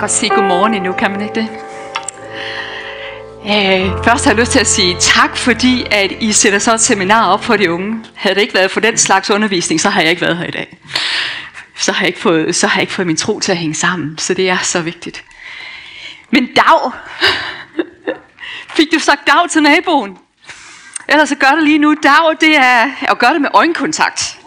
godt sige godmorgen endnu, kan man ikke det? Øh, først har jeg lyst til at sige tak, fordi at I sætter så et seminar op for de unge. Havde det ikke været for den slags undervisning, så har jeg ikke været her i dag. Så har jeg ikke fået, så har jeg ikke fået min tro til at hænge sammen, så det er så vigtigt. Men dag! Fik du sagt dag til naboen? Ellers så gør det lige nu. Dag, det er at gøre det med øjenkontakt.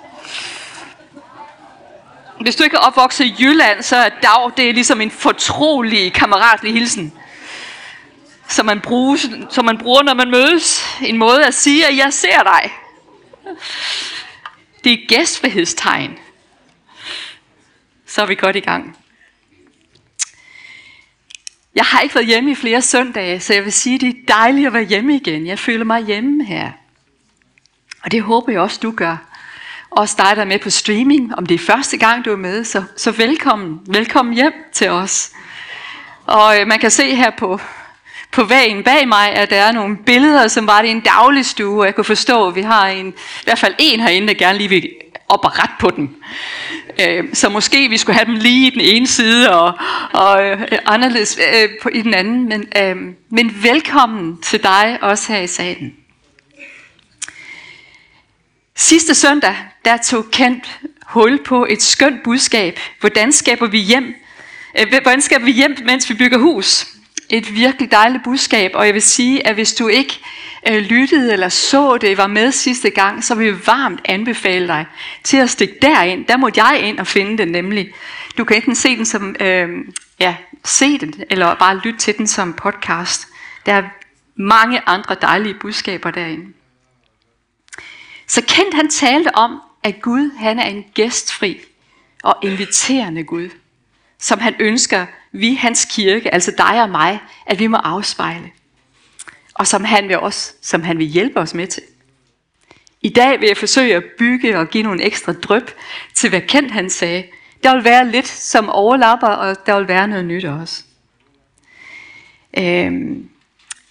Hvis du ikke er opvokset i Jylland, så er dag det er ligesom en fortrolig, kammeratlig hilsen. Som man, bruger, som man bruger, når man mødes. En måde at sige, at jeg ser dig. Det er gæstfrihedstegn. Så er vi godt i gang. Jeg har ikke været hjemme i flere søndage, så jeg vil sige, at det er dejligt at være hjemme igen. Jeg føler mig hjemme her. Og det håber jeg også, du gør også dig, der er med på streaming. Om det er første gang, du er med, så, så velkommen. Velkommen hjem til os. Og øh, man kan se her på, på væggen bag mig, at der er nogle billeder, som var det en daglig stue. Og jeg kunne forstå, at vi har en, i hvert fald en herinde, der gerne lige vil op og ret på dem. Øh, så måske vi skulle have dem lige i den ene side og, og øh, anderledes øh, på, i den anden. Men, øh, men velkommen til dig også her i salen. Sidste søndag, der tog Kent hul på et skønt budskab. Hvordan skaber vi hjem? Øh, hvordan skaber vi hjem, mens vi bygger hus? Et virkelig dejligt budskab, og jeg vil sige, at hvis du ikke øh, lyttede eller så det, var med sidste gang, så vil jeg varmt anbefale dig til at stikke derind. Der måtte jeg ind og finde den nemlig. Du kan enten se den som, øh, ja, se den, eller bare lytte til den som podcast. Der er mange andre dejlige budskaber derinde. Så Kent han talte om, at Gud han er en gæstfri og inviterende Gud, som han ønsker, vi hans kirke, altså dig og mig, at vi må afspejle. Og som han vil også, som han vil hjælpe os med til. I dag vil jeg forsøge at bygge og give nogle ekstra drøb til, hvad Kent han sagde. Der vil være lidt, som overlapper, og der vil være noget nyt også. Øhm,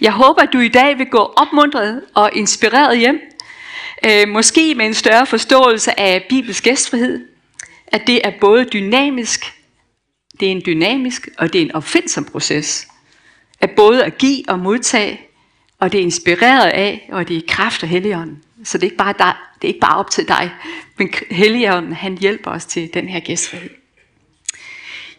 jeg håber, at du i dag vil gå opmuntret og inspireret hjem Øh, måske med en større forståelse af Bibels gæstfrihed, at det er både dynamisk, det er en dynamisk og det er en opfindsom proces. At både at give og modtage, og det er inspireret af, og det er kraft af Helligånden. Så det er ikke bare, dig, det er ikke bare op til dig, men Helligånden han hjælper os til den her gæstfrihed.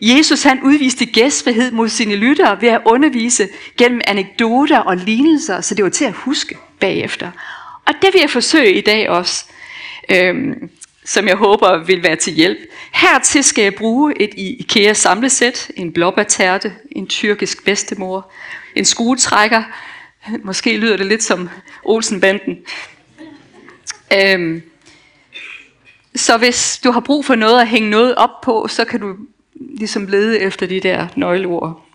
Jesus han udviste gæstfrihed mod sine lyttere ved at undervise gennem anekdoter og lignelser, så det var til at huske bagefter. Og det vil jeg forsøge i dag også, øhm, som jeg håber vil være til hjælp. Hertil skal jeg bruge et IKEA samlesæt, en blåbærterte, en tyrkisk bedstemor, en skruetrækker, måske lyder det lidt som Olsenbanden. Øhm, så hvis du har brug for noget at hænge noget op på, så kan du ligesom lede efter de der nøgleord.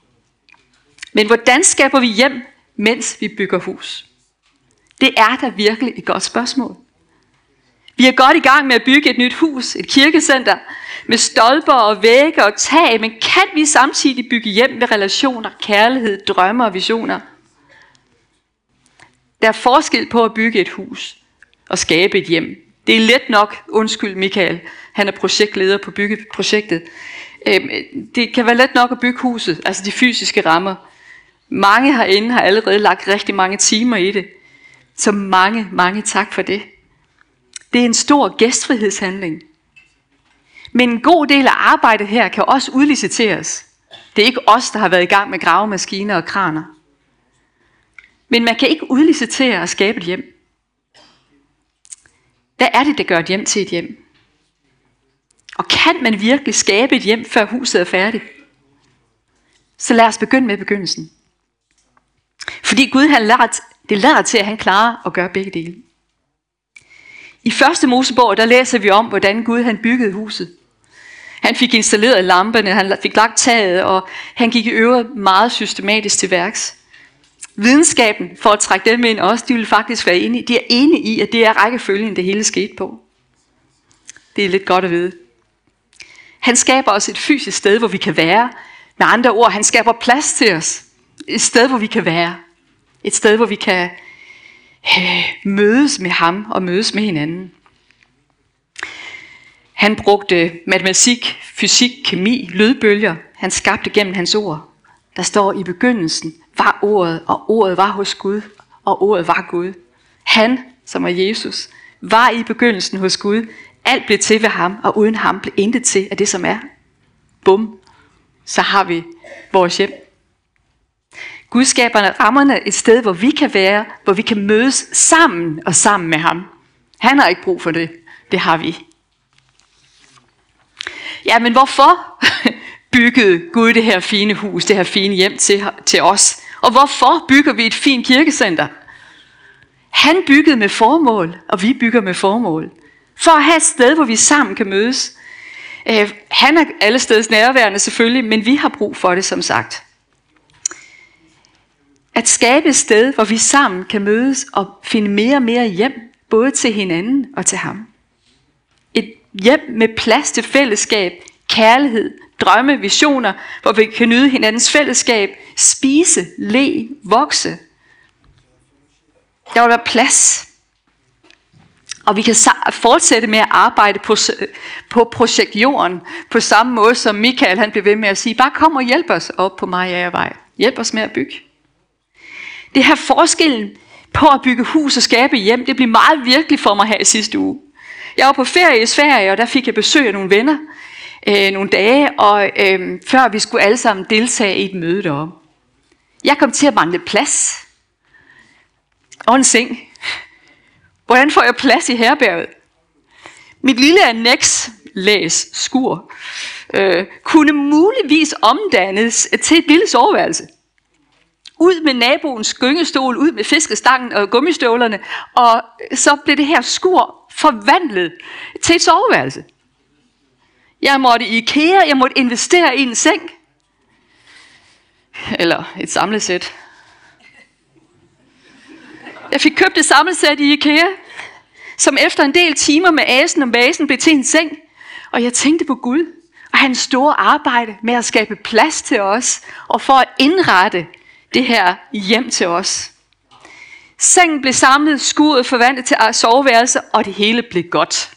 Men hvordan skaber vi hjem, mens vi bygger hus? Det er da virkelig et godt spørgsmål. Vi er godt i gang med at bygge et nyt hus, et kirkecenter, med stolper og vægge og tag, men kan vi samtidig bygge hjem med relationer, kærlighed, drømme og visioner? Der er forskel på at bygge et hus og skabe et hjem. Det er let nok, undskyld Michael, han er projektleder på byggeprojektet. Øhm, det kan være let nok at bygge huset, altså de fysiske rammer. Mange herinde har allerede lagt rigtig mange timer i det. Så mange, mange tak for det. Det er en stor gæstfrihedshandling. Men en god del af arbejdet her kan også udliciteres. Det er ikke os, der har været i gang med gravemaskiner og kraner. Men man kan ikke udlicitere og skabe et hjem. Hvad er det, der gør et hjem til et hjem? Og kan man virkelig skabe et hjem, før huset er færdigt? Så lad os begynde med begyndelsen. Fordi Gud han lært det lader til, at han klarer at gøre begge dele. I første Mosebog, der læser vi om, hvordan Gud han byggede huset. Han fik installeret lamperne, han fik lagt taget, og han gik i øvrigt meget systematisk til værks. Videnskaben, for at trække dem ind også, de vil faktisk være enige. De er enige i, at det er rækkefølgen, det hele skete på. Det er lidt godt at vide. Han skaber os et fysisk sted, hvor vi kan være. Med andre ord, han skaber plads til os. Et sted, hvor vi kan være. Et sted, hvor vi kan øh, mødes med ham og mødes med hinanden. Han brugte matematik, fysik, kemi, lydbølger. Han skabte gennem hans ord. Der står i begyndelsen, var ordet, og ordet var hos Gud, og ordet var Gud. Han, som er Jesus, var i begyndelsen hos Gud. Alt blev til ved ham, og uden ham blev intet til af det, som er. Bum, så har vi vores hjem. Gud skaber rammerne et sted, hvor vi kan være, hvor vi kan mødes sammen og sammen med ham. Han har ikke brug for det. Det har vi. Ja, men hvorfor byggede Gud det her fine hus, det her fine hjem til, til os? Og hvorfor bygger vi et fint kirkecenter? Han byggede med formål, og vi bygger med formål. For at have et sted, hvor vi sammen kan mødes. Øh, han er alle steds nærværende selvfølgelig, men vi har brug for det som sagt. At skabe et sted, hvor vi sammen kan mødes og finde mere og mere hjem, både til hinanden og til ham. Et hjem med plads til fællesskab, kærlighed, drømme, visioner, hvor vi kan nyde hinandens fællesskab, spise, le, vokse. Der vil være plads. Og vi kan fortsætte med at arbejde på, på projekt Jorden, på samme måde som Michael han blev ved med at sige, bare kom og hjælp os op på Mariavej. Hjælp os med at bygge. Det her forskellen på at bygge hus og skabe hjem, det blev meget virkelig for mig her i sidste uge. Jeg var på ferie i Sverige, og der fik jeg besøg af nogle venner øh, nogle dage, og øh, før vi skulle alle sammen deltage i et møde derom. Jeg kom til at mangle plads. Og en seng. Hvordan får jeg plads i herberget? Mit lille annex, læs, skur, øh, kunne muligvis omdannes til et lille soveværelse. Ud med naboens gyngestol, ud med fiskestangen og gummistøvlerne, og så blev det her skur forvandlet til et soveværelse. Jeg måtte i IKEA, jeg måtte investere i en seng. Eller et samlesæt. Jeg fik købt et samlesæt i IKEA, som efter en del timer med asen og basen blev til en seng. Og jeg tænkte på Gud og hans store arbejde med at skabe plads til os, og for at indrette det her hjem til os. Sengen blev samlet, skuret forvandlet til soveværelse, og det hele blev godt.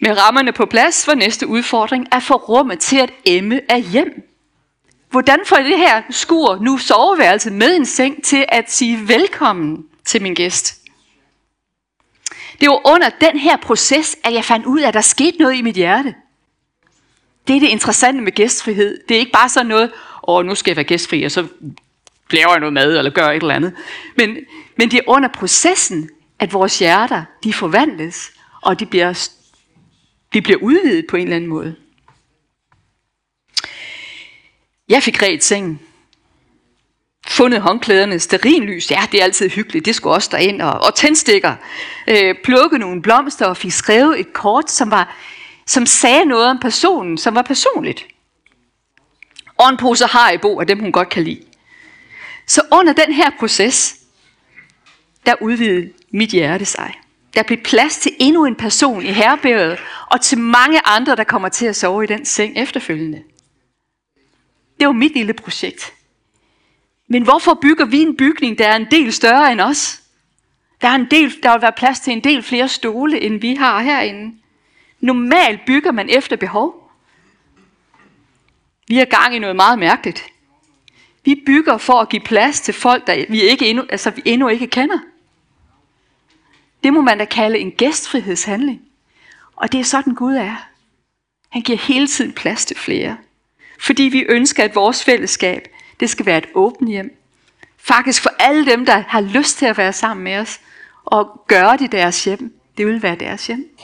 Med rammerne på plads var næste udfordring at få rummet til at emme af hjem. Hvordan får jeg det her skur, nu soveværelse med en seng, til at sige velkommen til min gæst? Det var under den her proces, at jeg fandt ud af, at der skete noget i mit hjerte. Det er det interessante med gæstfrihed. Det er ikke bare sådan noget, og nu skal jeg være gæstfri, og så laver jeg noget mad, eller gør et eller andet. Men, men det er under processen, at vores hjerter, de forvandles, og de bliver, de bliver udvidet på en eller anden måde. Jeg fik ret sengen. Fundet håndklæderne, sterinlys, ja, det er altid hyggeligt, det skulle også derind, og, og tændstikker. Øh, plukke nogle blomster og fik skrevet et kort, som, var, som sagde noget om personen, som var personligt. Og en pose Haribo af dem, hun godt kan lide. Så under den her proces, der udvidede mit hjerte sig. Der blev plads til endnu en person i herberget, og til mange andre, der kommer til at sove i den seng efterfølgende. Det var mit lille projekt. Men hvorfor bygger vi en bygning, der er en del større end os? Der, er en del, der vil være plads til en del flere stole, end vi har herinde. Normalt bygger man efter behov. Vi er gang i noget meget mærkeligt. Vi bygger for at give plads til folk, der vi, ikke endnu, altså, vi endnu ikke kender. Det må man da kalde en gæstfrihedshandling. Og det er sådan Gud er. Han giver hele tiden plads til flere. Fordi vi ønsker, at vores fællesskab, det skal være et åbent hjem. Faktisk for alle dem, der har lyst til at være sammen med os, og gøre det deres hjem. Det vil være deres hjem.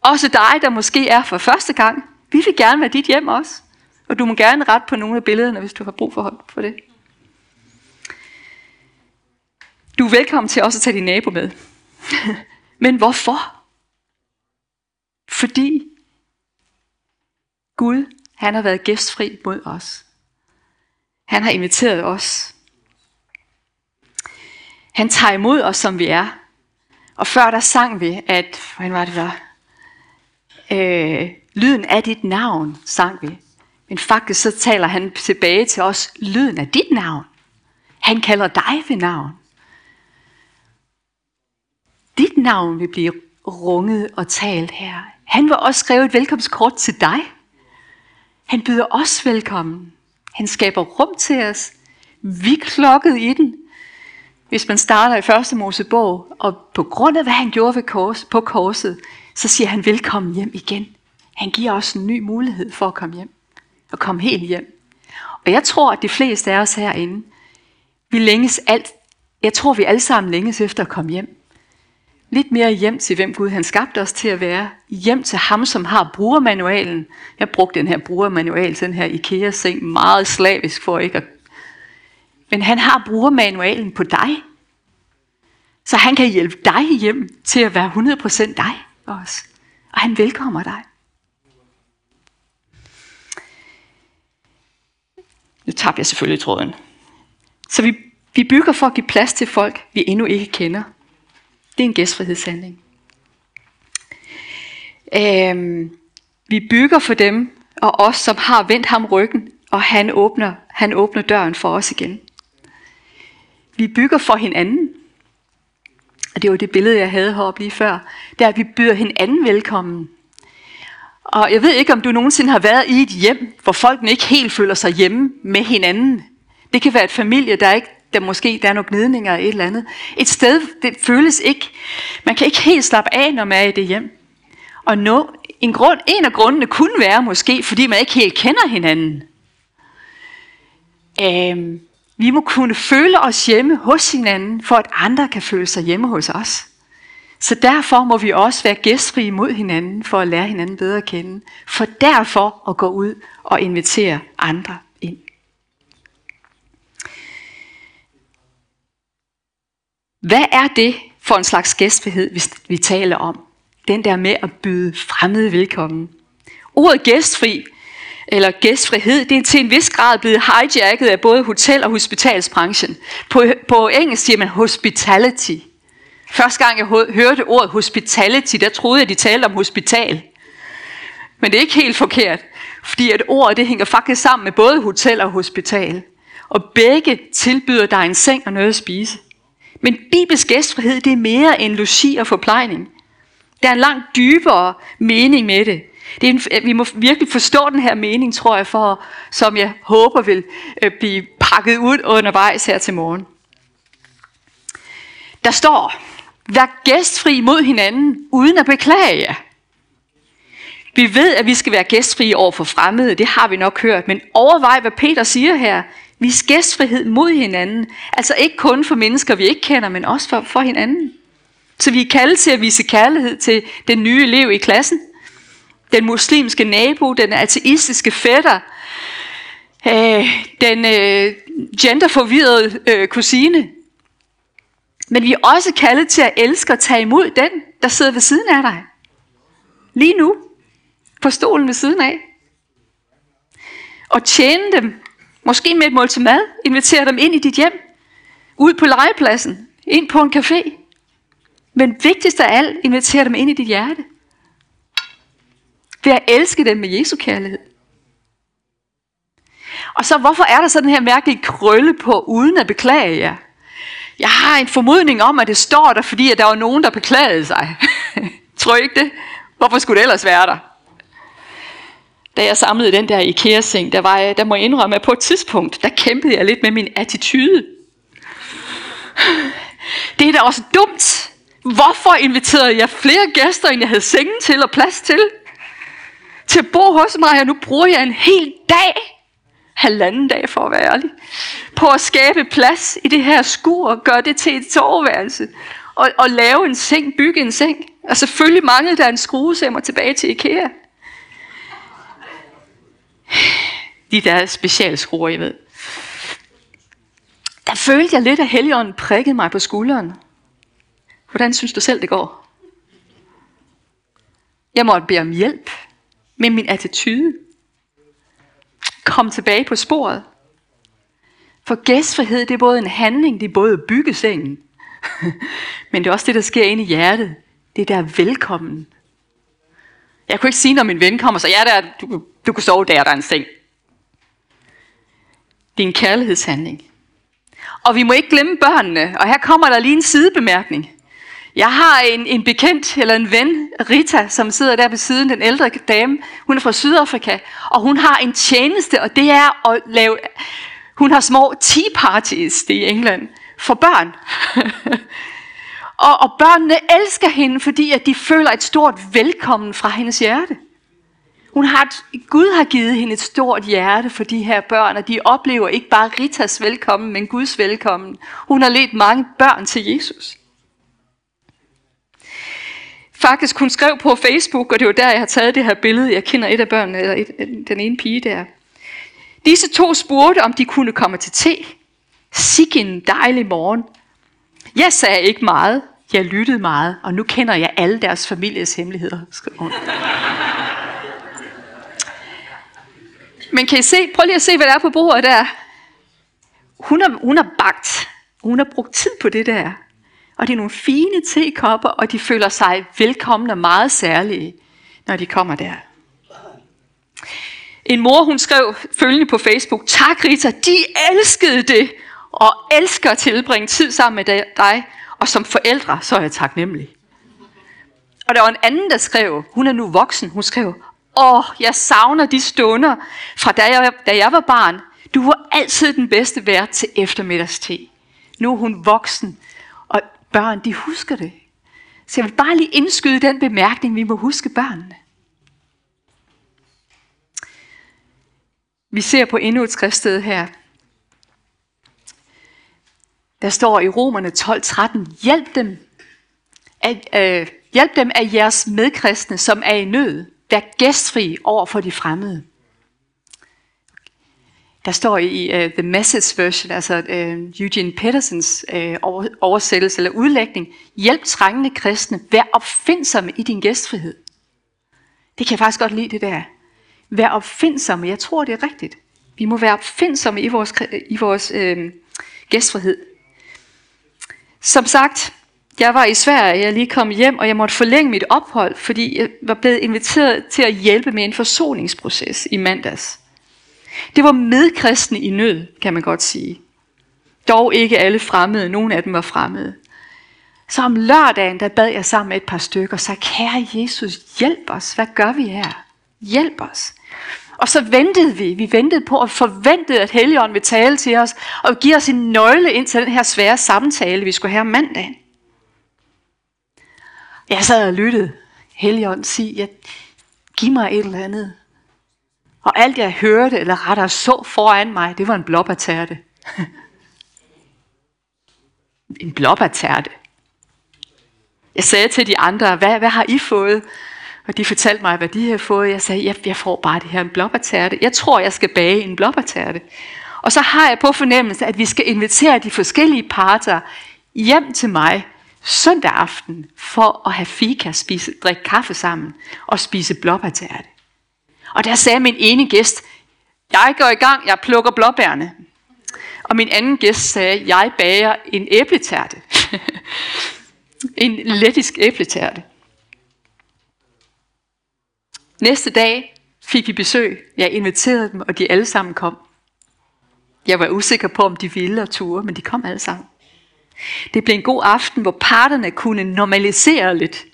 Også dig, der måske er for første gang. Vi vil gerne være dit hjem også. Og du må gerne rette på nogle af billederne, hvis du har brug for, for det. Du er velkommen til også at tage din nabo med. Men hvorfor? Fordi Gud, han har været gæstfri mod os. Han har inviteret os. Han tager imod os, som vi er. Og før der sang vi, at, hvordan var det der? Øh, lyden af dit navn, sang vi. Men faktisk så taler han tilbage til os, lyden af dit navn. Han kalder dig ved navn. Dit navn vil blive runget og talt her. Han vil også skrive et velkomstkort til dig. Han byder os velkommen. Han skaber rum til os. Vi klokkede i den. Hvis man starter i første Mosebog, og på grund af hvad han gjorde ved kors, på korset, så siger han velkommen hjem igen. Han giver os en ny mulighed for at komme hjem. Og komme helt hjem. Og jeg tror, at de fleste af os herinde, vi længes alt, jeg tror, vi alle sammen længes efter at komme hjem. Lidt mere hjem til, hvem Gud han skabte os til at være. Hjem til ham, som har brugermanualen. Jeg brugte den her brugermanual, den her IKEA-seng, meget slavisk for ikke at... Men han har brugermanualen på dig. Så han kan hjælpe dig hjem til at være 100% dig også. Og han velkommer dig. Nu tabte jeg selvfølgelig tråden. Så vi, vi bygger for at give plads til folk, vi endnu ikke kender. Det er en gæstfrihedshandling. Øhm, vi bygger for dem og os, som har vendt ham ryggen, og han åbner, han åbner døren for os igen. Vi bygger for hinanden. Og det var det billede, jeg havde heroppe lige før. Det er, at vi byder hinanden velkommen. Og jeg ved ikke, om du nogensinde har været i et hjem, hvor folkene ikke helt føler sig hjemme med hinanden. Det kan være et familie, der ikke der måske der er nogle gnidninger eller et eller andet. Et sted, det føles ikke, man kan ikke helt slappe af, når man er i det hjem. Og no, en, grund, en af grundene kunne være måske, fordi man ikke helt kender hinanden. Øhm, vi må kunne føle os hjemme hos hinanden, for at andre kan føle sig hjemme hos os. Så derfor må vi også være gæstfri mod hinanden, for at lære hinanden bedre at kende. For derfor at gå ud og invitere andre ind. Hvad er det for en slags gæstfrihed, hvis vi taler om? Den der med at byde fremmede velkommen. Ordet gæstfri, eller gæstfrihed, det er til en vis grad blevet hijacket af både hotel- og hospitalsbranchen. På, på engelsk siger man hospitality. Første gang jeg hørte ordet hospitality, der troede jeg, de talte om hospital. Men det er ikke helt forkert, fordi at ordet det hænger faktisk sammen med både hotel og hospital. Og begge tilbyder dig en seng og noget at spise. Men bibelsk gæstfrihed, det er mere end logi og forplejning. Der er en langt dybere mening med det. det er en, vi må virkelig forstå den her mening, tror jeg, for, som jeg håber vil øh, blive pakket ud undervejs her til morgen. Der står, vær gæstfri mod hinanden, uden at beklage jer. Vi ved, at vi skal være gæstfri over for fremmede, det har vi nok hørt, men overvej, hvad Peter siger her. Vi gæstfrihed mod hinanden. Altså ikke kun for mennesker, vi ikke kender, men også for, for hinanden. Så vi er kaldet til at vise kærlighed til den nye elev i klassen. Den muslimske nabo, den ateistiske fætter, øh, den øh, genderforvirrede øh, kusine. Men vi er også kaldet til at elske og tage imod den, der sidder ved siden af dig. Lige nu. På stolen ved siden af. Og tjene dem Måske med et måltid mad. Invitere dem ind i dit hjem. Ud på legepladsen. Ind på en café. Men vigtigst af alt, invitere dem ind i dit hjerte. Ved at elske dem med Jesu kærlighed. Og så hvorfor er der så den her mærkelige krølle på, uden at beklage jer? Jeg har en formodning om, at det står der, fordi at der var nogen, der beklagede sig. Tror I ikke det? Hvorfor skulle det ellers være der? da jeg samlede den der IKEA-seng, der, var jeg, der må jeg indrømme, at på et tidspunkt, der kæmpede jeg lidt med min attitude. Det er da også dumt. Hvorfor inviterede jeg flere gæster, end jeg havde sengen til og plads til? Til at bo hos mig, og nu bruger jeg en hel dag, halvanden dag for at være ærlig, på at skabe plads i det her skur og gøre det til et soveværelse. Og, og lave en seng, bygge en seng. Og selvfølgelig manglede der en skruesemmer tilbage til IKEA. De der specialskruer, jeg ved. Der følte jeg lidt, at Helligånden prikkede mig på skulderen. Hvordan synes du selv, det går? Jeg måtte bede om hjælp med min attitude. Kom tilbage på sporet. For gæstfrihed, det er både en handling, det er både byggesengen. Men det er også det, der sker inde i hjertet. Det der er velkommen. Jeg kunne ikke sige, når min ven kommer, så ja, der, du, du kan sove der, der er en seng. Det er en kærlighedshandling. Og vi må ikke glemme børnene, og her kommer der lige en sidebemærkning. Jeg har en, en bekendt, eller en ven, Rita, som sidder der ved siden, den ældre dame. Hun er fra Sydafrika, og hun har en tjeneste, og det er at lave... Hun har små tea parties, det i England, for børn. og, og børnene elsker hende, fordi at de føler et stort velkommen fra hendes hjerte. Hun har et, Gud har givet hende et stort hjerte for de her børn, og de oplever ikke bare Ritas velkommen, men Guds velkommen. Hun har ledt mange børn til Jesus. Faktisk, hun skrev på Facebook, og det var der, jeg har taget det her billede. Jeg kender et af børnene, eller et, øh, den ene pige der. Disse to spurgte, om de kunne komme til te. Sig en dejlig morgen. Jeg sagde ikke meget. Jeg lyttede meget, og nu kender jeg alle deres families hemmeligheder, skrev hun. Men kan I se, prøv lige at se, hvad der er på bordet der. Hun har, hun har bagt. Hun har brugt tid på det der. Og det er nogle fine tekopper, og de føler sig velkomne og meget særlige, når de kommer der. En mor, hun skrev følgende på Facebook, Tak Rita, de elskede det, og elsker at tilbringe tid sammen med dig, og som forældre, så er jeg taknemmelig. Og der var en anden, der skrev, hun er nu voksen, hun skrev, Åh, jeg savner de stunder fra da jeg, da jeg var barn. Du var altid den bedste vært til eftermiddagste. Nu er hun voksen, børn, de husker det. Så jeg vil bare lige indskyde den bemærkning, vi må huske børnene. Vi ser på endnu et skriftsted her. Der står i Romerne 12:13, hjælp dem, at, øh, hjælp dem af jeres medkristne, som er i nød. Vær gæstfri over for de fremmede. Der står i uh, The Message Version, altså uh, Eugene Petersens uh, oversættelse eller udlægning, hjælp trængende kristne, vær opfindsomme i din gæstfrihed. Det kan jeg faktisk godt lide det der. Vær opfindsomme, jeg tror det er rigtigt. Vi må være opfindsomme i vores, i vores uh, gæstfrihed. Som sagt, jeg var i Sverige, jeg lige kom hjem, og jeg måtte forlænge mit ophold, fordi jeg var blevet inviteret til at hjælpe med en forsoningsproces i mandags. Det var medkristne i nød, kan man godt sige. Dog ikke alle fremmede, nogle af dem var fremmede. Så om lørdagen, der bad jeg sammen med et par stykker, og sagde, kære Jesus, hjælp os, hvad gør vi her? Hjælp os. Og så ventede vi, vi ventede på og forventede, at Helligånden ville tale til os, og give os en nøgle ind til den her svære samtale, vi skulle have mandagen. Jeg sad og lyttede. Helligånden sig, ja, giv mig et eller andet. Og alt jeg hørte, eller rettere så foran mig, det var en blåbærtærte. en blåbærtærte. Jeg sagde til de andre, hvad, hvad har I fået? Og de fortalte mig, hvad de havde fået. Jeg sagde, jeg, jeg får bare det her en blåbærtærte. Jeg tror, jeg skal bage en blåbærtærte. Og så har jeg på fornemmelse, at vi skal invitere de forskellige parter hjem til mig søndag aften for at have fika, spise, drikke kaffe sammen og spise blåbærtærte. Og der sagde min ene gæst, jeg går i gang, jeg plukker blåbærne. Og min anden gæst sagde, jeg bager en æbletærte. en lettisk æbletærte. Næste dag fik vi besøg. Jeg inviterede dem, og de alle sammen kom. Jeg var usikker på, om de ville og ture, men de kom alle sammen. Det blev en god aften, hvor parterne kunne normalisere lidt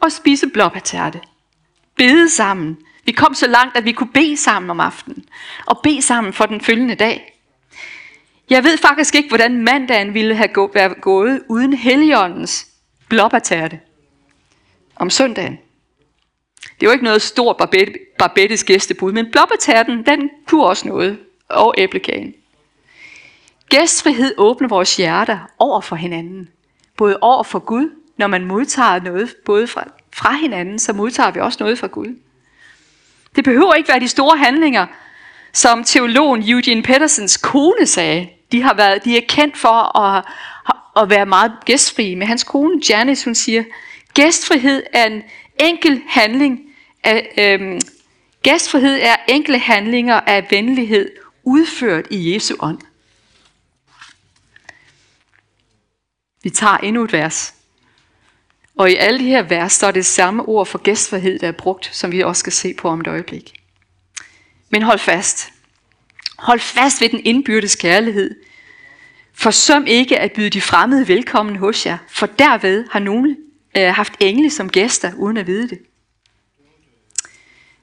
og spise blåbærtærte. Bede sammen. Vi kom så langt, at vi kunne bede sammen om aftenen. Og bede sammen for den følgende dag. Jeg ved faktisk ikke, hvordan mandagen ville have gå, været gået uden heligåndens blåbærtærte om søndagen. Det var ikke noget stort barbettes gæstebud, men blåbærtærten, den kunne også noget. Og æblekagen. Gæstfrihed åbner vores hjerter over for hinanden. Både over for Gud, når man modtager noget både fra, fra hinanden, så modtager vi også noget fra Gud. Det behøver ikke være de store handlinger, som teologen Eugene Petersens kone sagde. De, har været, de er kendt for at, at være meget gæstfrie. Men hans kone Janice, hun siger, gæstfrihed er en enkel handling af, øhm, gæstfrihed er enkle handlinger af venlighed udført i Jesu ånd. Vi tager endnu et vers. Og i alle de her vers, står det samme ord for gæstfrihed, der er brugt, som vi også skal se på om et øjeblik. Men hold fast. Hold fast ved den indbyrdes kærlighed. Forsøm ikke at byde de fremmede velkommen hos jer, for derved har nogen øh, haft engle som gæster, uden at vide det.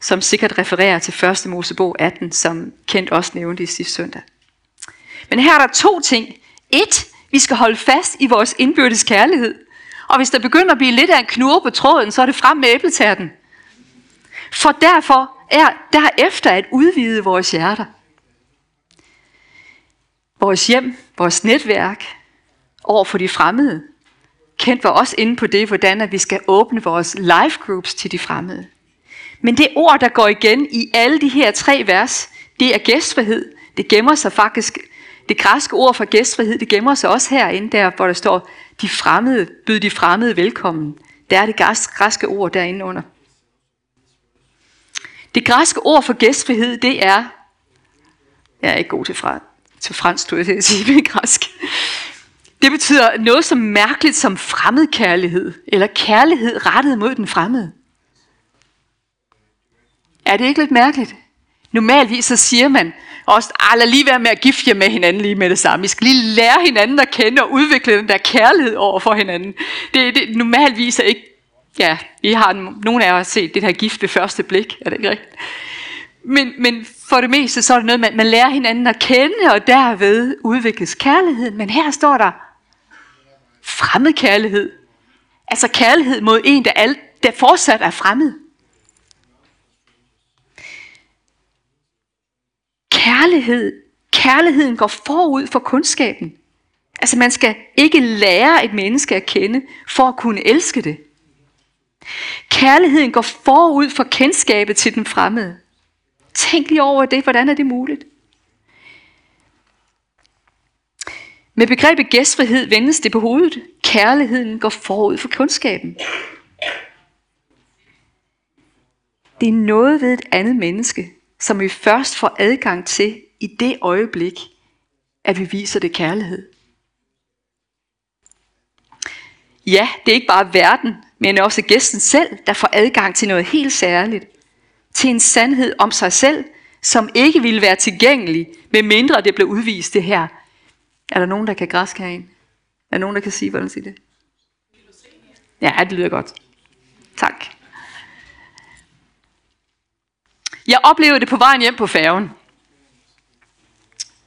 Som sikkert refererer til 1. Mosebog 18, som Kent også nævnte i sidste søndag. Men her er der to ting. Et, vi skal holde fast i vores indbyrdes kærlighed. Og hvis der begynder at blive lidt af en knurre på tråden, så er det frem med æbletærten. For derfor er derefter at udvide vores hjerter. Vores hjem, vores netværk over for de fremmede. Kendt var også inde på det, hvordan at vi skal åbne vores life groups til de fremmede. Men det ord, der går igen i alle de her tre vers, det er gæstfrihed. Det gemmer sig faktisk, det græske ord for gæstfrihed, det gemmer sig også herinde, der hvor der står, de fremmede, byd de fremmede velkommen. Der er det græske ord derinde under. Det græske ord for gæstfrihed, det er, jeg er ikke god til, fra, til fransk, du jeg til at sige med græsk. Det betyder noget så mærkeligt som fremmedkærlighed, eller kærlighed rettet mod den fremmede. Er det ikke lidt mærkeligt? Normalvis så siger man også, ah, lad lige være med at gifte jer med hinanden lige med det samme. I skal lige lære hinanden at kende og udvikle den der kærlighed over for hinanden. Det, det normalvis er ikke, ja, I har nogen af jer set det her gift ved første blik, er det ikke rigtigt? Men, men for det meste så er det noget, man, man lærer hinanden at kende, og derved udvikles kærligheden. Men her står der fremmed kærlighed. Altså kærlighed mod en, der, alt, der fortsat er fremmed. Kærlighed, kærligheden går forud for kundskaben. Altså man skal ikke lære et menneske at kende, for at kunne elske det. Kærligheden går forud for kendskabet til den fremmede. Tænk lige over det, hvordan er det muligt? Med begrebet gæstfrihed vendes det på hovedet. Kærligheden går forud for kundskaben. Det er noget ved et andet menneske, som vi først får adgang til i det øjeblik, at vi viser det kærlighed. Ja, det er ikke bare verden, men også gæsten selv, der får adgang til noget helt særligt. Til en sandhed om sig selv, som ikke ville være tilgængelig, medmindre det blev udvist det her. Er der nogen, der kan græske herinde? Er der nogen, der kan sige, hvordan siger det? Ja, det lyder godt. Tak. Jeg oplevede det på vejen hjem på færgen.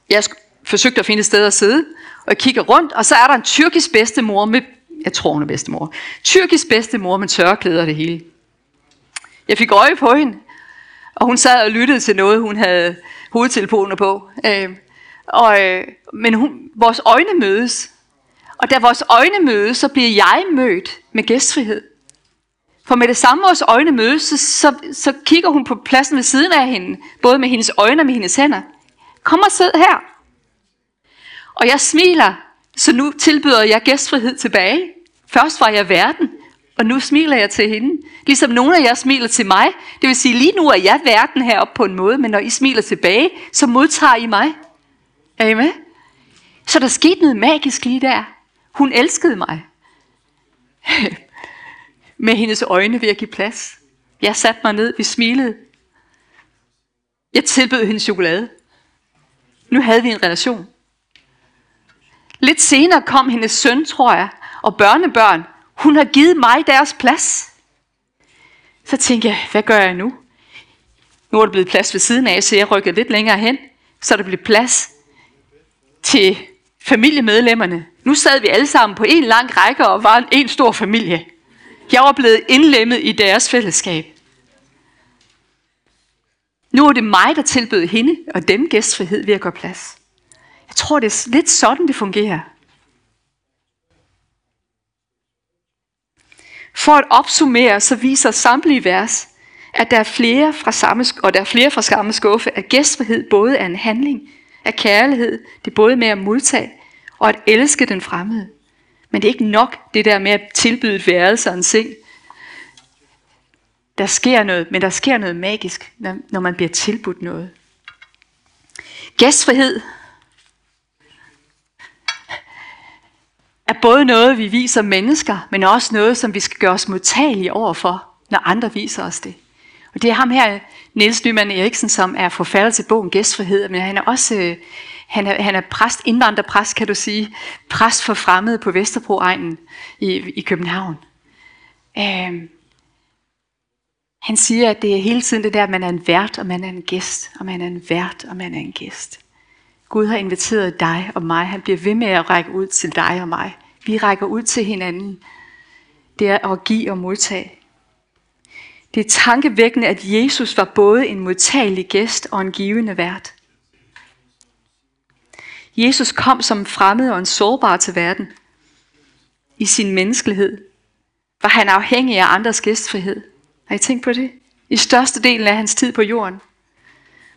Jeg forsøgte at finde et sted at sidde, og jeg kigger rundt, og så er der en tyrkisk bedstemor med, jeg tror hun er bedstemor, tyrkisk bedstemor med tørklæder og det hele. Jeg fik øje på hende, og hun sad og lyttede til noget, hun havde hovedtelefoner på. Øh, og, øh, men hun, vores øjne mødes, og da vores øjne mødes, så bliver jeg mødt med gæstfrihed. For med det samme vores øjne mødes, så, så, så kigger hun på pladsen ved siden af hende, både med hendes øjne og med hendes hænder. Kom og sid her. Og jeg smiler, så nu tilbyder jeg gæstfrihed tilbage. Først var jeg verden, og nu smiler jeg til hende. Ligesom nogle af jer smiler til mig. Det vil sige, lige nu er jeg verden heroppe på en måde, men når I smiler tilbage, så modtager I mig. Er I med? Så der skete noget magisk lige der. Hun elskede mig. med hendes øjne ved at give plads. Jeg satte mig ned, vi smilede. Jeg tilbød hende chokolade. Nu havde vi en relation. Lidt senere kom hendes søn, tror jeg, og børnebørn. Hun har givet mig deres plads. Så tænkte jeg, hvad gør jeg nu? Nu er der blevet plads ved siden af, så jeg rykkede lidt længere hen, så der blev plads til familiemedlemmerne. Nu sad vi alle sammen på en lang række og var en stor familie. Jeg var blevet indlemmet i deres fællesskab. Nu er det mig, der tilbød hende og dem gæstfrihed ved at gøre plads. Jeg tror, det er lidt sådan, det fungerer. For at opsummere, så viser samtlige vers, at der er flere fra samme, og der er flere fra samme skuffe, at gæstfrihed både er en handling af kærlighed, det er både med at modtage og at elske den fremmede. Men det er ikke nok det der med at tilbyde et værelse og en seng. Der sker noget, men der sker noget magisk, når man bliver tilbudt noget. Gæstfrihed er både noget, vi viser mennesker, men også noget, som vi skal gøre os modtagelige overfor, når andre viser os det. Og det er ham her, Niels Nyman Eriksen, som er forfatter til bogen Gæstfrihed, men han er også, øh, han er, han er præst, indvandrerpræst, kan du sige. Præst for fremmede på Vesterbro-egnen i, i København. Øhm, han siger, at det er hele tiden det der, at man er en vært, og man er en gæst, og man er en vært, og man er en gæst. Gud har inviteret dig og mig. Han bliver ved med at række ud til dig og mig. Vi rækker ud til hinanden. Det er at give og modtage. Det er tankevækkende, at Jesus var både en modtagelig gæst og en givende vært. Jesus kom som fremmed og en sårbar til verden. I sin menneskelighed var han afhængig af andres gæstfrihed. Har I tænkt på det? I største delen af hans tid på jorden.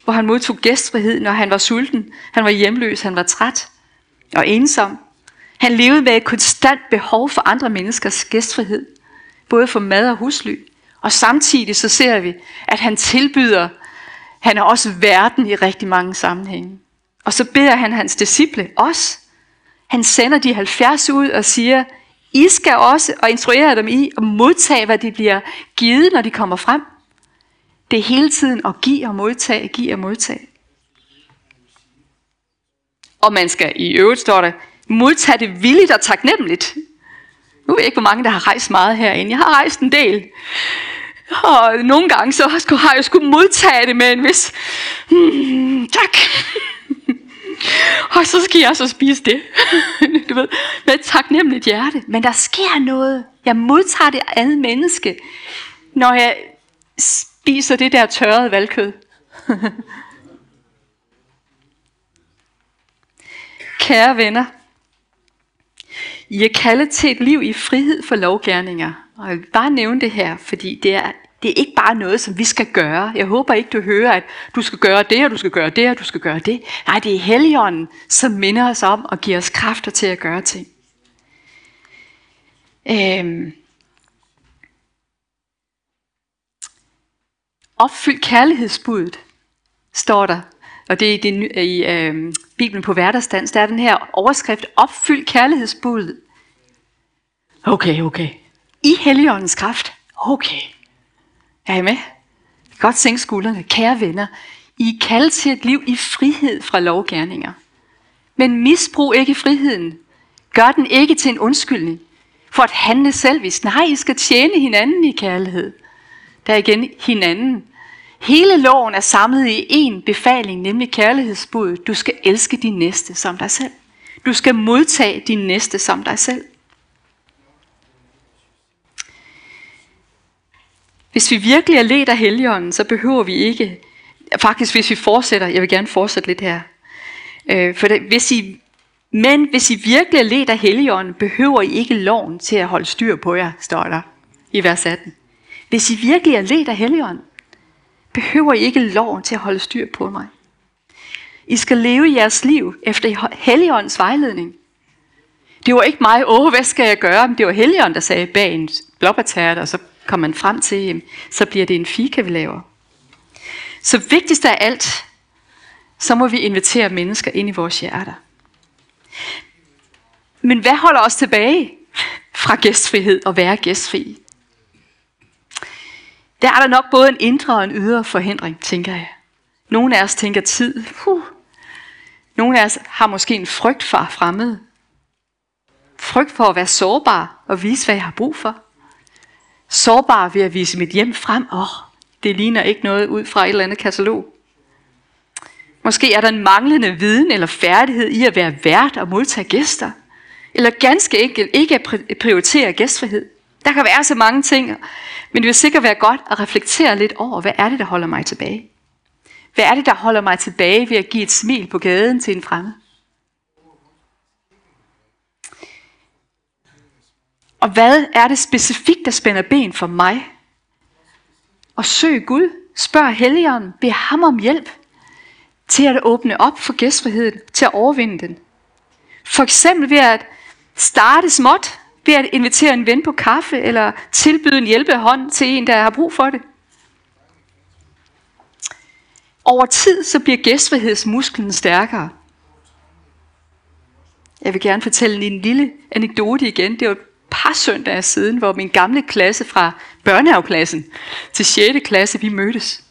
Hvor han modtog gæstfrihed, når han var sulten, han var hjemløs, han var træt og ensom. Han levede med et konstant behov for andre menneskers gæstfrihed. Både for mad og husly. Og samtidig så ser vi, at han tilbyder, han er også verden i rigtig mange sammenhænge. Og så beder han hans disciple, os. Han sender de 70 ud og siger, I skal også, og instruere dem i at modtage, hvad de bliver givet, når de kommer frem. Det er hele tiden at give og modtage, give og modtage. Og man skal i øvrigt, står der, modtage det villigt og taknemmeligt. Nu ved jeg ikke, hvor mange, der har rejst meget herinde. Jeg har rejst en del. Og nogle gange så har jeg skulle modtage det med en vis, hmm, tak og så skal jeg så spise det. du ved, med et taknemmeligt hjerte. Men der sker noget. Jeg modtager det andet menneske, når jeg spiser det der tørrede valgkød. Kære venner, I er kaldet til et liv i frihed for lovgærninger. Og jeg vil bare nævne det her, fordi det er, det er ikke bare noget, som vi skal gøre. Jeg håber ikke, du hører, at du skal gøre det, og du skal gøre det, og du skal gøre det. Nej, det er Helligånden, som minder os om og giver os kræfter til at gøre ting. Øhm. Opfyld kærlighedsbuddet, står der. Og det er i, det, i øh, Bibelen på hverdagsdans, der er den her overskrift, opfyld kærlighedsbuddet. Okay, okay. I Helligåndens kraft. Okay. Er I med? Godt sænke skuldrene. Kære venner, I er kaldet til et liv i frihed fra lovgærninger. Men misbrug ikke friheden. Gør den ikke til en undskyldning for at handle selvvis. Nej, I skal tjene hinanden i kærlighed. Der er igen hinanden. Hele loven er samlet i én befaling, nemlig kærlighedsbuddet. Du skal elske din næste som dig selv. Du skal modtage din næste som dig selv. Hvis vi virkelig er ledt af heligånden, så behøver vi ikke, faktisk hvis vi fortsætter, jeg vil gerne fortsætte lidt her, øh, for det, hvis I, men hvis I virkelig er ledt af heligånden, behøver I ikke loven til at holde styr på jer, står der i vers 18. Hvis I virkelig er ledt af heligånden, behøver I ikke loven til at holde styr på mig. I skal leve jeres liv efter Helligåndens vejledning. Det var ikke mig, åh, hvad skal jeg gøre? Men det var Helligånden, der sagde bag en blåbærtærte, og så kom man frem til, så bliver det en fika, vi laver. Så vigtigst af alt, så må vi invitere mennesker ind i vores hjerter. Men hvad holder os tilbage fra gæstfrihed og være gæstfri? Der er der nok både en indre og en ydre forhindring, tænker jeg. Nogle af os tænker tid. Huh. Nogle af os har måske en frygt for fremmede. Frygt for at være sårbar og vise, hvad jeg har brug for sårbar ved at vise mit hjem frem. Åh, oh, det ligner ikke noget ud fra et eller andet katalog. Måske er der en manglende viden eller færdighed i at være vært og modtage gæster. Eller ganske enkelt ikke at prioritere gæstfrihed. Der kan være så mange ting, men det vil sikkert være godt at reflektere lidt over, hvad er det, der holder mig tilbage? Hvad er det, der holder mig tilbage ved at give et smil på gaden til en fremmed? Og hvad er det specifikt, der spænder ben for mig? Og søg Gud, spørg Helligånden, bed ham om hjælp til at åbne op for gæstfriheden, til at overvinde den. For eksempel ved at starte småt, ved at invitere en ven på kaffe, eller tilbyde en hjælpehånd til en, der har brug for det. Over tid så bliver gæstfrihedsmusklen stærkere. Jeg vil gerne fortælle en lille anekdote igen. Det var par søndage siden, hvor min gamle klasse fra børnehaveklassen til 6. klasse, vi mødtes.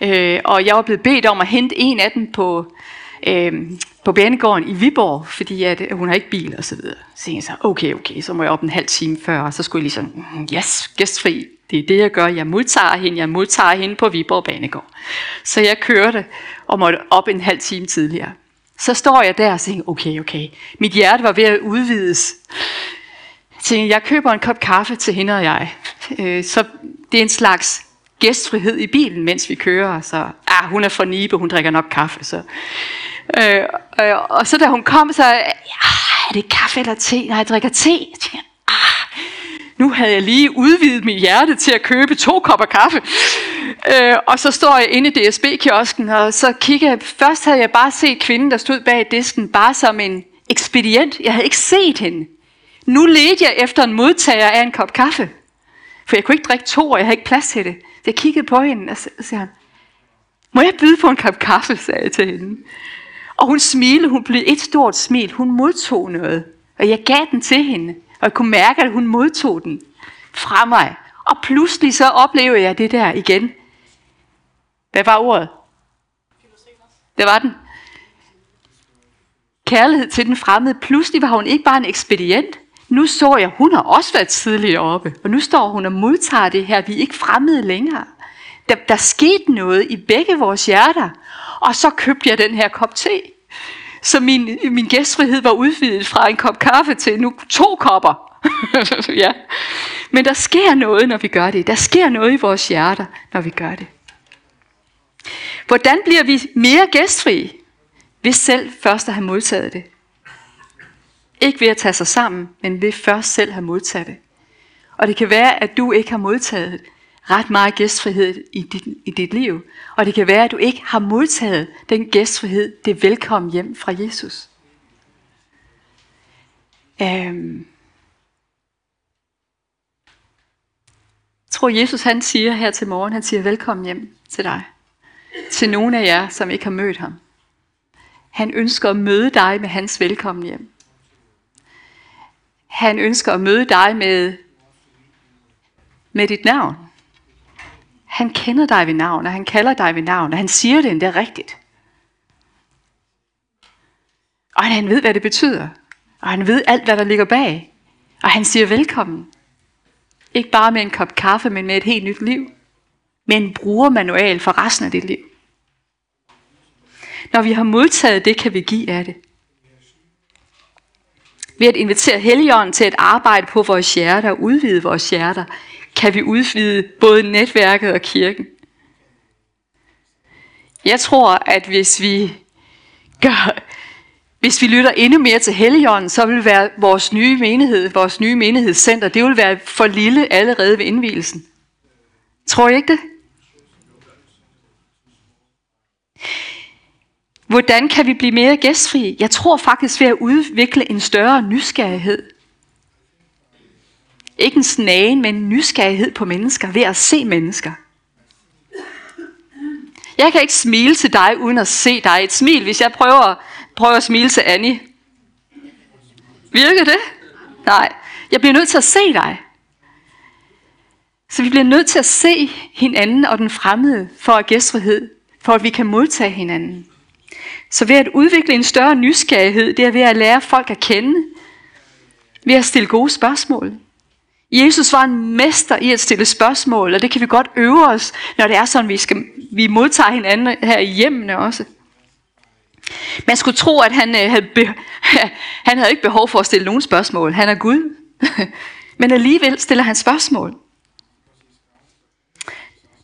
Øh, og jeg var blevet bedt om at hente en af dem på øh, på banegården i Viborg, fordi at, at hun har ikke bil og så videre. Så tænkte jeg så, okay, okay, så må jeg op en halv time før, og så skulle jeg ligesom, mm, yes, gæstfri, det er det, jeg gør. Jeg modtager hende, jeg modtager hende på Viborg Banegård. Så jeg kørte og måtte op en halv time tidligere. Så står jeg der og tænker, okay, okay, mit hjerte var ved at udvides. Tænkte, jeg køber en kop kaffe til hende og jeg. Øh, så det er en slags gæstfrihed i bilen, mens vi kører. Så, ah, hun er fra Nibe, hun drikker nok kaffe. Så. Øh, øh, og så da hun kom, så, ja, er det kaffe eller te? Nej, jeg drikker te. Jeg tænkte, ah, nu havde jeg lige udvidet mit hjerte til at købe to kopper kaffe. Øh, og så står jeg inde i DSB-kiosken, og så kigger jeg, først havde jeg bare set kvinden, der stod bag disken, bare som en ekspedient. Jeg havde ikke set hende. Nu ledte jeg efter en modtager af en kop kaffe. For jeg kunne ikke drikke to, og jeg havde ikke plads til det. Så jeg kiggede på hende, og så sagde han, må jeg byde på en kop kaffe, sagde jeg til hende. Og hun smilede, hun blev et stort smil. Hun modtog noget, og jeg gav den til hende. Og jeg kunne mærke, at hun modtog den fra mig. Og pludselig så oplevede jeg det der igen. Hvad var ordet? Det var den. Kærlighed til den fremmede. Pludselig var hun ikke bare en ekspedient. Nu så jeg, hun har også været tidligere oppe. Og nu står hun og modtager det her. Vi er ikke fremmede længere. Der, der skete noget i begge vores hjerter. Og så købte jeg den her kop te. Så min, min gæstfrihed var udvidet fra en kop kaffe til nu to kopper. ja. Men der sker noget, når vi gør det. Der sker noget i vores hjerter, når vi gør det. Hvordan bliver vi mere gæstfri, hvis selv først at have modtaget det? Ikke ved at tage sig sammen, men ved først selv at have modtaget det. Og det kan være, at du ikke har modtaget ret meget gæstfrihed i dit, i dit liv. Og det kan være, at du ikke har modtaget den gæstfrihed, det velkommen hjem fra Jesus. Øhm. Jeg tror, Jesus han siger her til morgen, han siger velkommen hjem til dig. Til nogle af jer, som ikke har mødt ham. Han ønsker at møde dig med hans velkommen hjem. Han ønsker at møde dig med, med dit navn. Han kender dig ved navn, og han kalder dig ved navn, og han siger det endda rigtigt. Og han ved, hvad det betyder. Og han ved alt, hvad der ligger bag. Og han siger velkommen. Ikke bare med en kop kaffe, men med et helt nyt liv. Med en brugermanual for resten af dit liv. Når vi har modtaget det, kan vi give af det. Ved at invitere Helligånden til at arbejde på vores hjerter og udvide vores hjerter, kan vi udvide både netværket og kirken. Jeg tror, at hvis vi gør, hvis vi lytter endnu mere til Helligånden, så vil være vores nye menighed, vores nye menighedscenter, det vil være for lille allerede ved indvielsen. Tror I ikke det? Hvordan kan vi blive mere gæstfri? Jeg tror faktisk ved at udvikle en større nysgerrighed. Ikke en snagen, men en nysgerrighed på mennesker ved at se mennesker. Jeg kan ikke smile til dig uden at se dig. Et smil, hvis jeg prøver, prøver at smile til Annie. Virker det? Nej. Jeg bliver nødt til at se dig. Så vi bliver nødt til at se hinanden og den fremmede for at gæstfrihed, for at vi kan modtage hinanden. Så ved at udvikle en større nysgerrighed, det er ved at lære folk at kende, ved at stille gode spørgsmål. Jesus var en mester i at stille spørgsmål, og det kan vi godt øve os, når det er sådan, vi, skal, vi modtager hinanden her i hjemmene også. Man skulle tro, at han, øh, havde, be, han havde ikke behov for at stille nogen spørgsmål. Han er Gud. Men alligevel stiller han spørgsmål.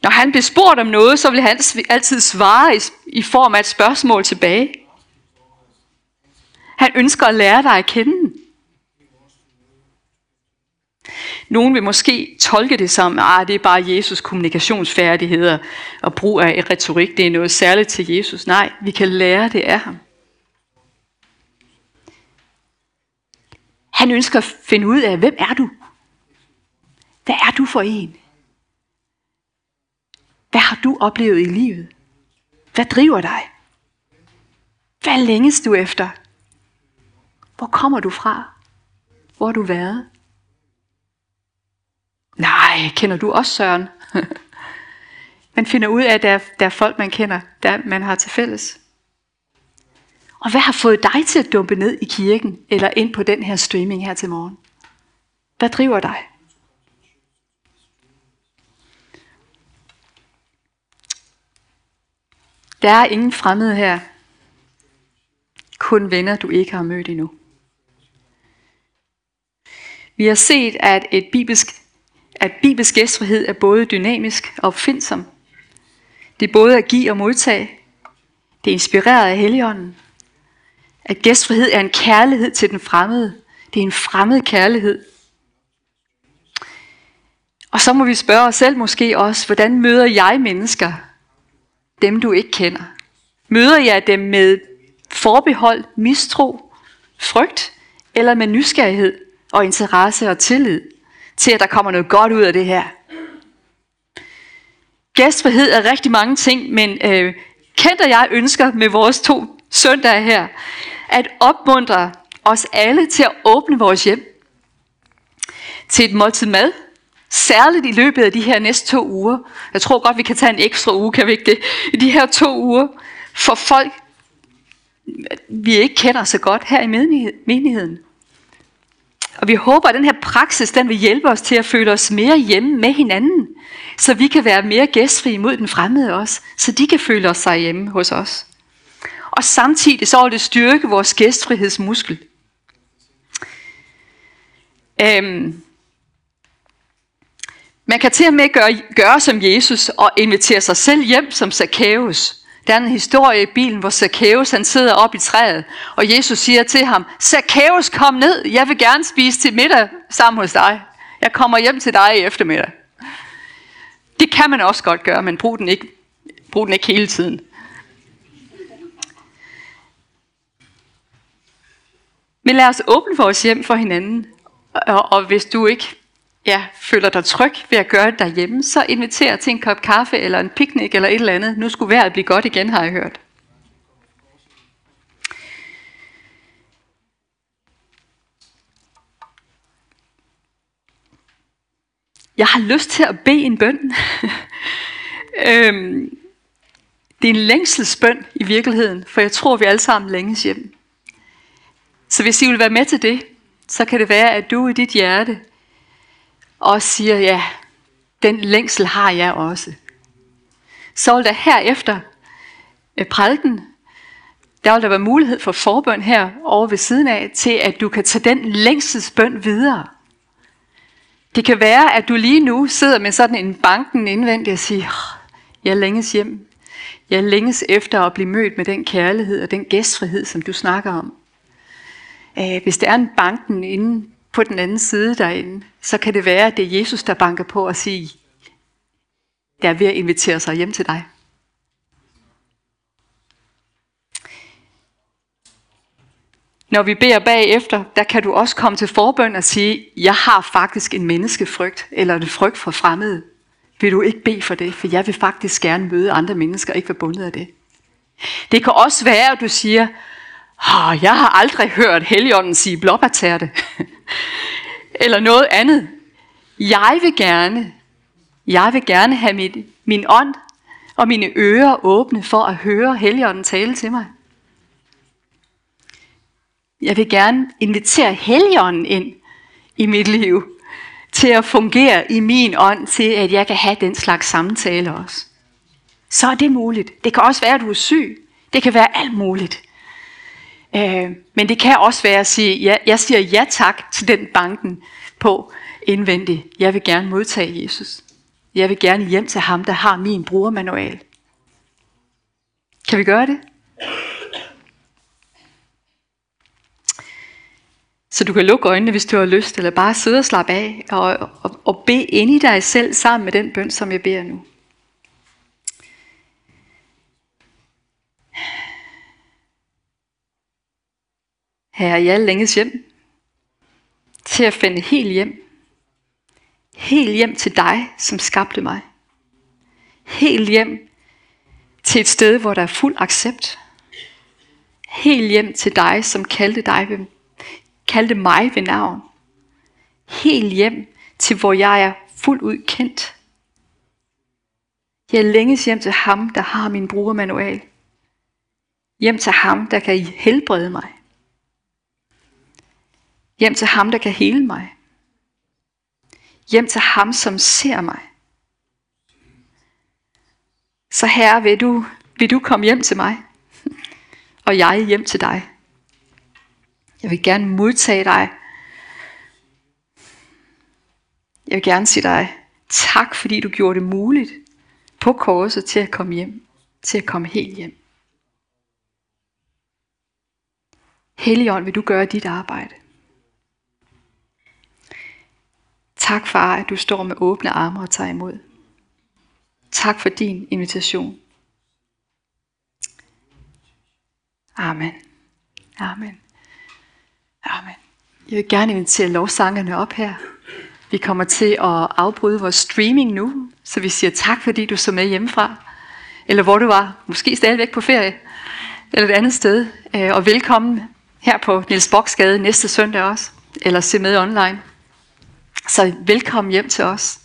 Når han blev spurgt om noget, så ville han altid svare i, i form af et spørgsmål tilbage. Han ønsker at lære dig at kende. Nogen vil måske tolke det som, at ah, det er bare Jesus kommunikationsfærdigheder og brug af retorik. Det er noget særligt til Jesus. Nej, vi kan lære det af ham. Han ønsker at finde ud af, hvem er du? Hvad er du for en? Hvad har du oplevet i livet? Hvad driver dig? Hvad længes du efter? Hvor kommer du fra? Hvor har du været? Nej, kender du også Søren? man finder ud af, at der er, der er folk, man kender, der man har til fælles. Og hvad har fået dig til at dumpe ned i kirken, eller ind på den her streaming her til morgen? Hvad driver dig? Der er ingen fremmede her. Kun venner, du ikke har mødt endnu. Vi har set, at et bibelsk, at bibelsk gæstfrihed er både dynamisk og opfindsom. Det er både at give og modtage. Det er inspireret af Helligånden. At gæstfrihed er en kærlighed til den fremmede. Det er en fremmed kærlighed. Og så må vi spørge os selv måske også, hvordan møder jeg mennesker, dem du ikke kender? Møder jeg dem med forbehold, mistro, frygt, eller med nysgerrighed og interesse og tillid til, at der kommer noget godt ud af det her? Gæstfrihed er rigtig mange ting, men øh, Kent og jeg ønsker med vores to søndage her, at opmuntre os alle til at åbne vores hjem til et måltid mad, Særligt i løbet af de her næste to uger. Jeg tror godt, vi kan tage en ekstra uge, kan vi ikke det? I de her to uger. For folk, vi ikke kender så godt her i menigheden. Og vi håber, at den her praksis, den vil hjælpe os til at føle os mere hjemme med hinanden. Så vi kan være mere gæstfri mod den fremmede også. Så de kan føle os sig hjemme hos os. Og samtidig så vil det styrke vores gæstfrihedsmuskel. Øhm, man kan til og med gøre, gøre som Jesus og invitere sig selv hjem som Zacchaeus. Der er en historie i bilen, hvor Zacchaeus han sidder op i træet, og Jesus siger til ham, Zacchaeus kom ned, jeg vil gerne spise til middag sammen hos dig. Jeg kommer hjem til dig i eftermiddag. Det kan man også godt gøre, men brug den ikke, brug den ikke hele tiden. Men lad os åbne vores hjem for hinanden. Og, og hvis du ikke ja, føler dig tryg ved at gøre det derhjemme, så inviter til en kop kaffe eller en picnic eller et eller andet. Nu skulle vejret blive godt igen, har jeg hørt. Jeg har lyst til at bede en bøn. øhm, det er en længselsbøn i virkeligheden, for jeg tror, vi alle sammen længes hjem. Så hvis I vil være med til det, så kan det være, at du i dit hjerte og siger, ja, den længsel har jeg også. Så vil der herefter øh, prædiken, der vil der være mulighed for forbøn her over ved siden af, til at du kan tage den længselsbøn videre. Det kan være, at du lige nu sidder med sådan en banken indvendig og siger, jeg længes hjem. Jeg længes efter at blive mødt med den kærlighed og den gæstfrihed, som du snakker om. Øh, hvis der er en banken inde på den anden side derinde, så kan det være, at det er Jesus, der banker på og siger, der er ved at invitere sig hjem til dig. Når vi beder bagefter, der kan du også komme til forbøn og sige, jeg har faktisk en menneskefrygt, eller en frygt for fremmede. Vil du ikke bede for det? For jeg vil faktisk gerne møde andre mennesker, og ikke være bundet af det. Det kan også være, at du siger, oh, jeg har aldrig hørt Helligånden sige blåbærtærte. Eller noget andet. Jeg vil gerne, jeg vil gerne have mit, min ånd og mine ører åbne for at høre Helligånden tale til mig. Jeg vil gerne invitere Helligånden ind i mit liv til at fungere i min ånd, til at jeg kan have den slags samtale også. Så er det muligt. Det kan også være, at du er syg. Det kan være alt muligt. Øh, men det kan også være at sige, ja, jeg siger ja tak til den banken på indvendigt. Jeg vil gerne modtage Jesus. Jeg vil gerne hjem til ham, der har min brugermanual. Kan vi gøre det? Så du kan lukke øjnene, hvis du har lyst, eller bare sidde og slappe af, og, og, og bede ind i dig selv sammen med den bøn, som jeg beder nu. Herre, jeg længes hjem til at finde helt hjem. Helt hjem til dig, som skabte mig. Helt hjem til et sted, hvor der er fuld accept. Helt hjem til dig, som kaldte, dig ved, kaldte mig ved navn. Helt hjem til, hvor jeg er fuldt ud kendt. Jeg længes hjem til ham, der har min brugermanual. Hjem til ham, der kan helbrede mig. Hjem til ham, der kan hele mig. Hjem til ham, som ser mig. Så herre, vil du, vil du komme hjem til mig, og jeg hjem til dig. Jeg vil gerne modtage dig. Jeg vil gerne sige dig tak, fordi du gjorde det muligt på korset til at komme hjem, til at komme helt hjem. Helligånd, vil du gøre dit arbejde. Tak far, at du står med åbne arme og tager imod. Tak for din invitation. Amen. Amen. Amen. Jeg vil gerne invitere lovsangerne op her. Vi kommer til at afbryde vores streaming nu, så vi siger tak, fordi du så med hjemmefra. Eller hvor du var. Måske stadigvæk på ferie. Eller et andet sted. Øh, og velkommen her på Niels Boksgade næste søndag også. Eller se med online. Så velkommen hjem til os.